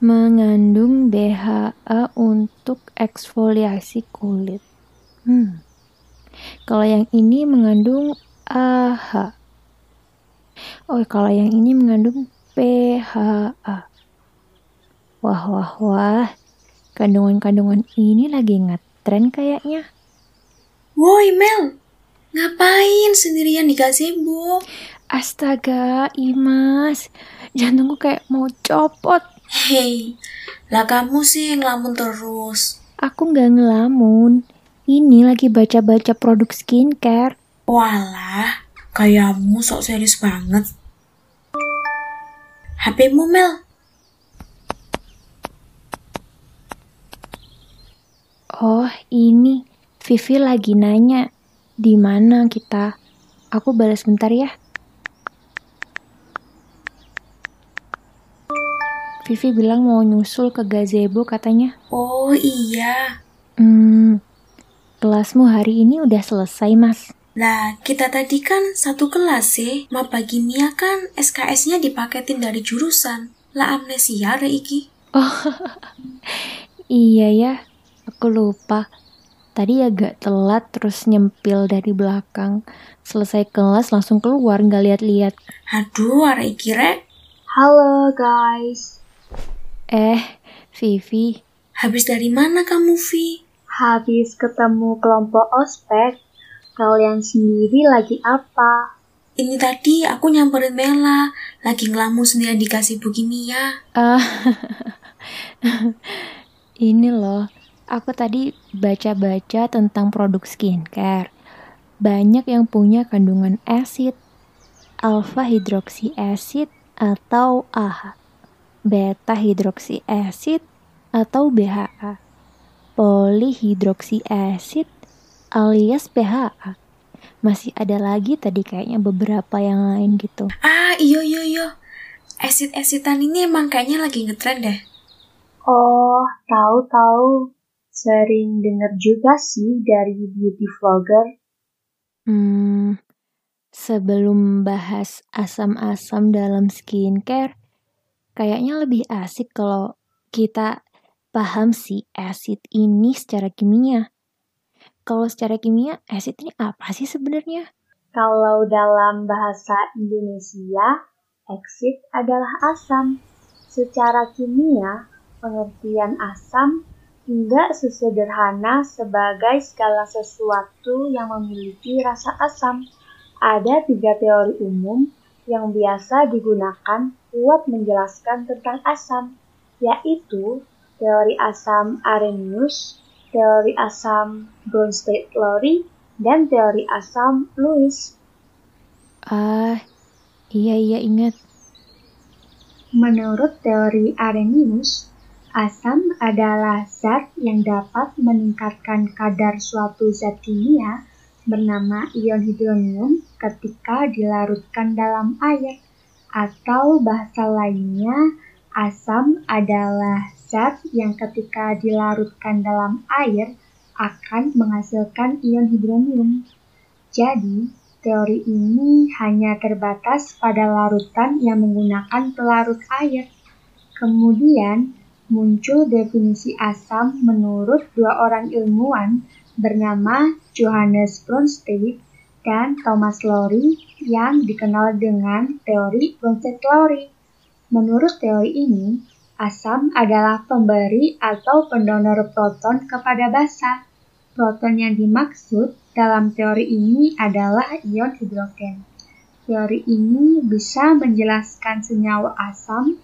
mengandung BHA untuk eksfoliasi kulit. Hmm. Kalau yang ini mengandung AH. Oh, kalau yang ini mengandung PHA. Wah, wah, wah. Kandungan-kandungan ini lagi ngetren kayaknya. Woi Mel, ngapain sendirian di gazebo? Astaga, Imas. Jantungku kayak mau copot. Hei, lah kamu sih ngelamun terus. Aku nggak ngelamun. Ini lagi baca-baca produk skincare. Walah, kayakmu sok serius banget. HPmu Mel, Oh, ini Vivi lagi nanya di mana kita. Aku balas bentar ya. Vivi bilang mau nyusul ke gazebo katanya. oh iya. Hmm, kelasmu hari ini udah selesai, Mas. Lah, kita tadi kan satu kelas sih. Maba kimia kan SKS-nya dipaketin dari jurusan. Lah amnesia ada iki. Iya ya, aku lupa. Tadi agak telat terus nyempil dari belakang. Selesai kelas langsung keluar nggak lihat-lihat. Aduh, ada iki rek. Halo guys, Eh, Vivi, Habis dari mana kamu, Vi? habis ketemu kelompok ospek. Kalian sendiri lagi apa? Ini tadi aku nyamperin Mela. Lagi ngelamun sendirian dikasih bu kimia. Ah, ini loh, aku tadi baca-baca tentang produk skincare. Banyak yang punya kandungan asid, alpha hidroksi acid atau AHA, beta hidroksi acid atau BHA, polihidroksi acid alias PHA. Masih ada lagi tadi kayaknya beberapa yang lain gitu. Ah, iyo iyo iyo. Acid-acidan ini emang kayaknya lagi ngetren deh. Oh, tahu-tahu. Sering denger juga sih dari beauty vlogger. Hmm, sebelum bahas asam-asam dalam skincare, kayaknya lebih asik kalau kita paham sih acid ini secara kimia. Kalau secara kimia, acid ini apa sih sebenarnya? Kalau dalam bahasa Indonesia, exit adalah asam. Secara kimia, pengertian asam tidak sesederhana sebagai segala sesuatu yang memiliki rasa asam. Ada tiga teori umum yang biasa digunakan buat menjelaskan tentang asam, yaitu teori asam Arrhenius, teori asam Bronsted-Lowry, dan teori asam Lewis. Ah, iya iya ingat. Menurut teori Arrhenius, asam adalah zat yang dapat meningkatkan kadar suatu zat kimia bernama ion hidronium ketika dilarutkan dalam air. Atau bahasa lainnya, asam adalah zat yang ketika dilarutkan dalam air akan menghasilkan ion hidronium. Jadi, teori ini hanya terbatas pada larutan yang menggunakan pelarut air. Kemudian, muncul definisi asam menurut dua orang ilmuwan bernama Johannes Bronsted dan Thomas Lowry yang dikenal dengan teori Bronsted-Lowry. Menurut teori ini, asam adalah pemberi atau pendonor proton kepada basa. Proton yang dimaksud dalam teori ini adalah ion hidrogen. Teori ini bisa menjelaskan senyawa asam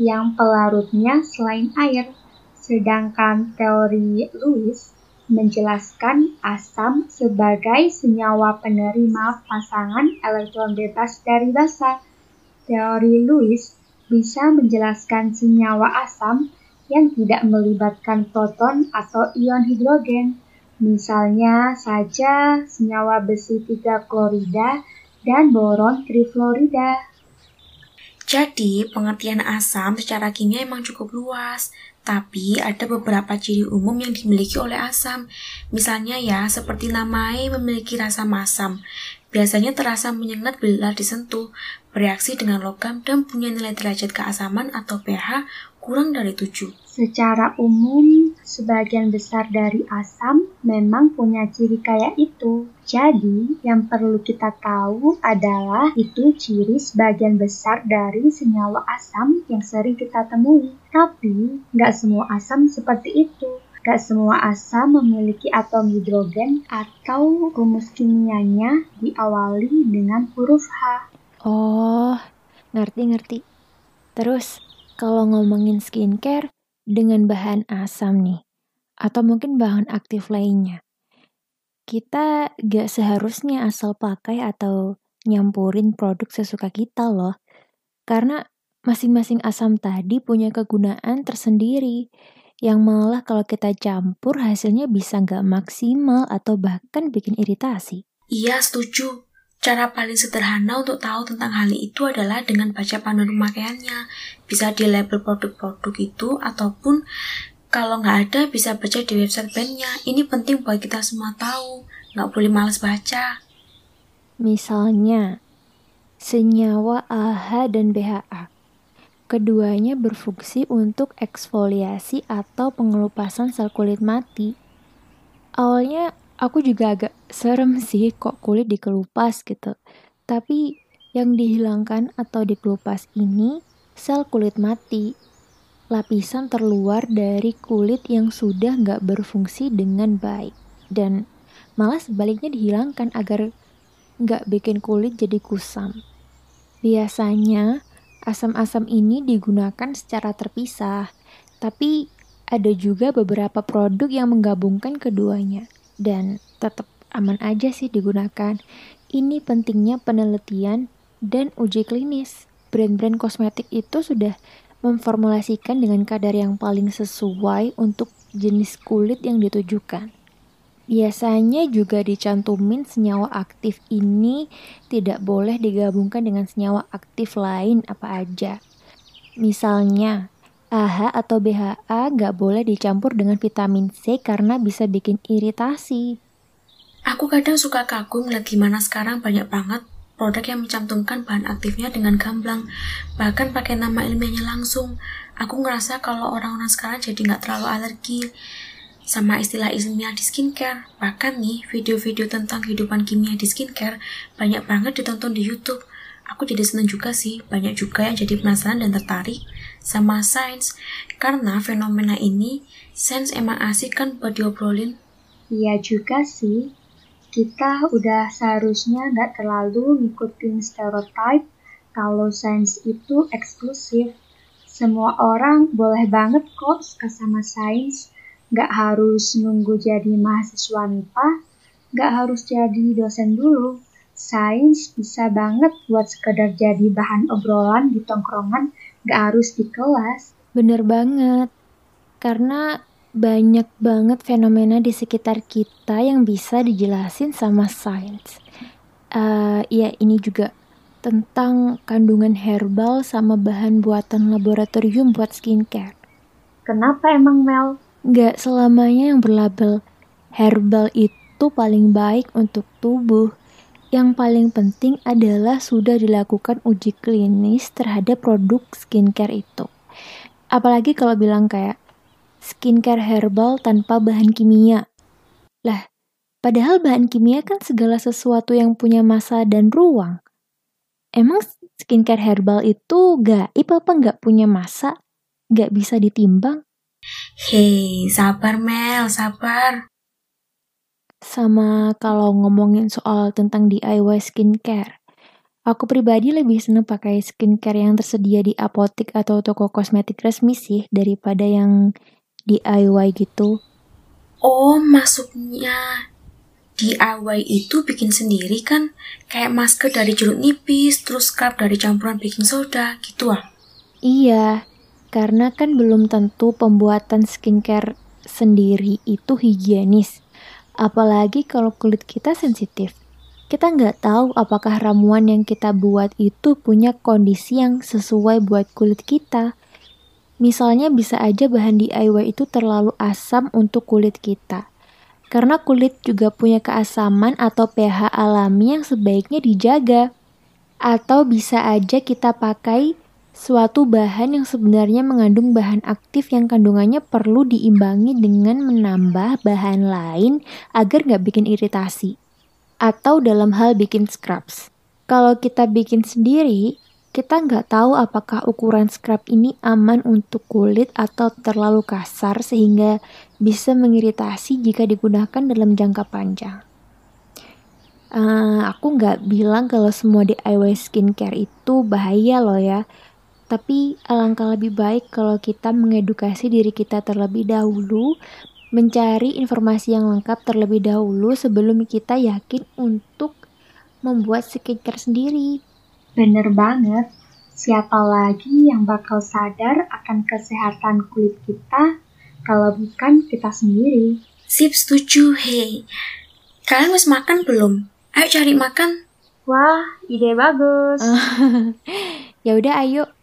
yang pelarutnya selain air, sedangkan teori Lewis menjelaskan asam sebagai senyawa penerima pasangan elektron bebas dari basa. Teori Lewis bisa menjelaskan senyawa asam yang tidak melibatkan proton atau ion hidrogen. Misalnya saja senyawa besi 3 klorida dan boron trifluorida. Jadi, pengertian asam secara kimia emang cukup luas. Tapi ada beberapa ciri umum yang dimiliki oleh asam. Misalnya ya, seperti namanya memiliki rasa masam. Biasanya terasa menyengat bila disentuh, bereaksi dengan logam dan punya nilai derajat keasaman atau pH kurang dari 7. Secara umum, sebagian besar dari asam memang punya ciri kayak itu. Jadi, yang perlu kita tahu adalah itu ciri sebagian besar dari senyawa asam yang sering kita temui. Tapi, nggak semua asam seperti itu. Gak semua asam memiliki atom hidrogen atau rumus kimianya diawali dengan huruf H. Oh, ngerti-ngerti. Terus, kalau ngomongin skincare, dengan bahan asam nih, atau mungkin bahan aktif lainnya. Kita gak seharusnya asal pakai atau nyampurin produk sesuka kita loh. Karena masing-masing asam tadi punya kegunaan tersendiri yang malah kalau kita campur hasilnya bisa nggak maksimal atau bahkan bikin iritasi. Iya, setuju. Cara paling sederhana untuk tahu tentang hal itu adalah dengan baca panduan pemakaiannya. Bisa di label produk-produk itu ataupun kalau nggak ada bisa baca di website bandnya. Ini penting buat kita semua tahu. Nggak boleh males baca. Misalnya, senyawa AHA dan BHA. Keduanya berfungsi untuk eksfoliasi atau pengelupasan sel kulit mati. Awalnya aku juga agak serem sih kok kulit dikelupas gitu. Tapi yang dihilangkan atau dikelupas ini sel kulit mati. Lapisan terluar dari kulit yang sudah nggak berfungsi dengan baik. Dan malah sebaliknya dihilangkan agar nggak bikin kulit jadi kusam. Biasanya asam-asam ini digunakan secara terpisah, tapi ada juga beberapa produk yang menggabungkan keduanya dan tetap aman aja sih digunakan. Ini pentingnya penelitian dan uji klinis. Brand-brand kosmetik itu sudah memformulasikan dengan kadar yang paling sesuai untuk jenis kulit yang ditujukan. Biasanya juga dicantumin senyawa aktif ini tidak boleh digabungkan dengan senyawa aktif lain apa aja. Misalnya, AHA atau BHA nggak boleh dicampur dengan vitamin C karena bisa bikin iritasi. Aku kadang suka kagum melihat gimana sekarang banyak banget produk yang mencantumkan bahan aktifnya dengan gamblang, bahkan pakai nama ilmiahnya langsung. Aku ngerasa kalau orang-orang sekarang jadi nggak terlalu alergi sama istilah ilmiah di skincare. Bahkan nih, video-video tentang kehidupan kimia di skincare banyak banget ditonton di YouTube aku jadi seneng juga sih banyak juga yang jadi penasaran dan tertarik sama sains. Karena fenomena ini sains emang asik kan buat diobrolin. Iya juga sih. Kita udah seharusnya nggak terlalu ngikutin stereotype kalau sains itu eksklusif. Semua orang boleh banget kok suka sama sains. Nggak harus nunggu jadi mahasiswa MIPA nggak harus jadi dosen dulu. Sains bisa banget buat sekedar jadi bahan obrolan di tongkrongan, gak harus di kelas. Bener banget, karena banyak banget fenomena di sekitar kita yang bisa dijelasin sama sains. Uh, ya ini juga tentang kandungan herbal sama bahan buatan laboratorium buat skincare. Kenapa emang Mel? Gak selamanya yang berlabel herbal itu paling baik untuk tubuh yang paling penting adalah sudah dilakukan uji klinis terhadap produk skincare itu. Apalagi kalau bilang kayak skincare herbal tanpa bahan kimia. Lah, padahal bahan kimia kan segala sesuatu yang punya masa dan ruang. Emang skincare herbal itu gaib apa nggak punya masa? Nggak bisa ditimbang? Hei, sabar Mel, sabar. Sama kalau ngomongin soal tentang DIY skincare, aku pribadi lebih seneng pakai skincare yang tersedia di apotik atau toko kosmetik resmi sih daripada yang DIY gitu. Oh, masuknya DIY itu bikin sendiri kan? Kayak masker dari jeruk nipis, terus scrub dari campuran baking soda, gitu ah? Iya, karena kan belum tentu pembuatan skincare sendiri itu higienis. Apalagi kalau kulit kita sensitif. Kita nggak tahu apakah ramuan yang kita buat itu punya kondisi yang sesuai buat kulit kita. Misalnya bisa aja bahan DIY itu terlalu asam untuk kulit kita. Karena kulit juga punya keasaman atau pH alami yang sebaiknya dijaga. Atau bisa aja kita pakai suatu bahan yang sebenarnya mengandung bahan aktif yang kandungannya perlu diimbangi dengan menambah bahan lain agar nggak bikin iritasi. Atau dalam hal bikin scrubs. Kalau kita bikin sendiri, kita nggak tahu apakah ukuran scrub ini aman untuk kulit atau terlalu kasar sehingga bisa mengiritasi jika digunakan dalam jangka panjang. Uh, aku nggak bilang kalau semua DIY skincare itu bahaya loh ya, tapi alangkah lebih baik kalau kita mengedukasi diri kita terlebih dahulu, mencari informasi yang lengkap terlebih dahulu sebelum kita yakin untuk membuat skincare sendiri. Bener banget. Siapa lagi yang bakal sadar akan kesehatan kulit kita kalau bukan kita sendiri? Sip, setuju. Hei, kalian harus makan belum? Ayo cari makan. Wah, ide bagus. ya udah, ayo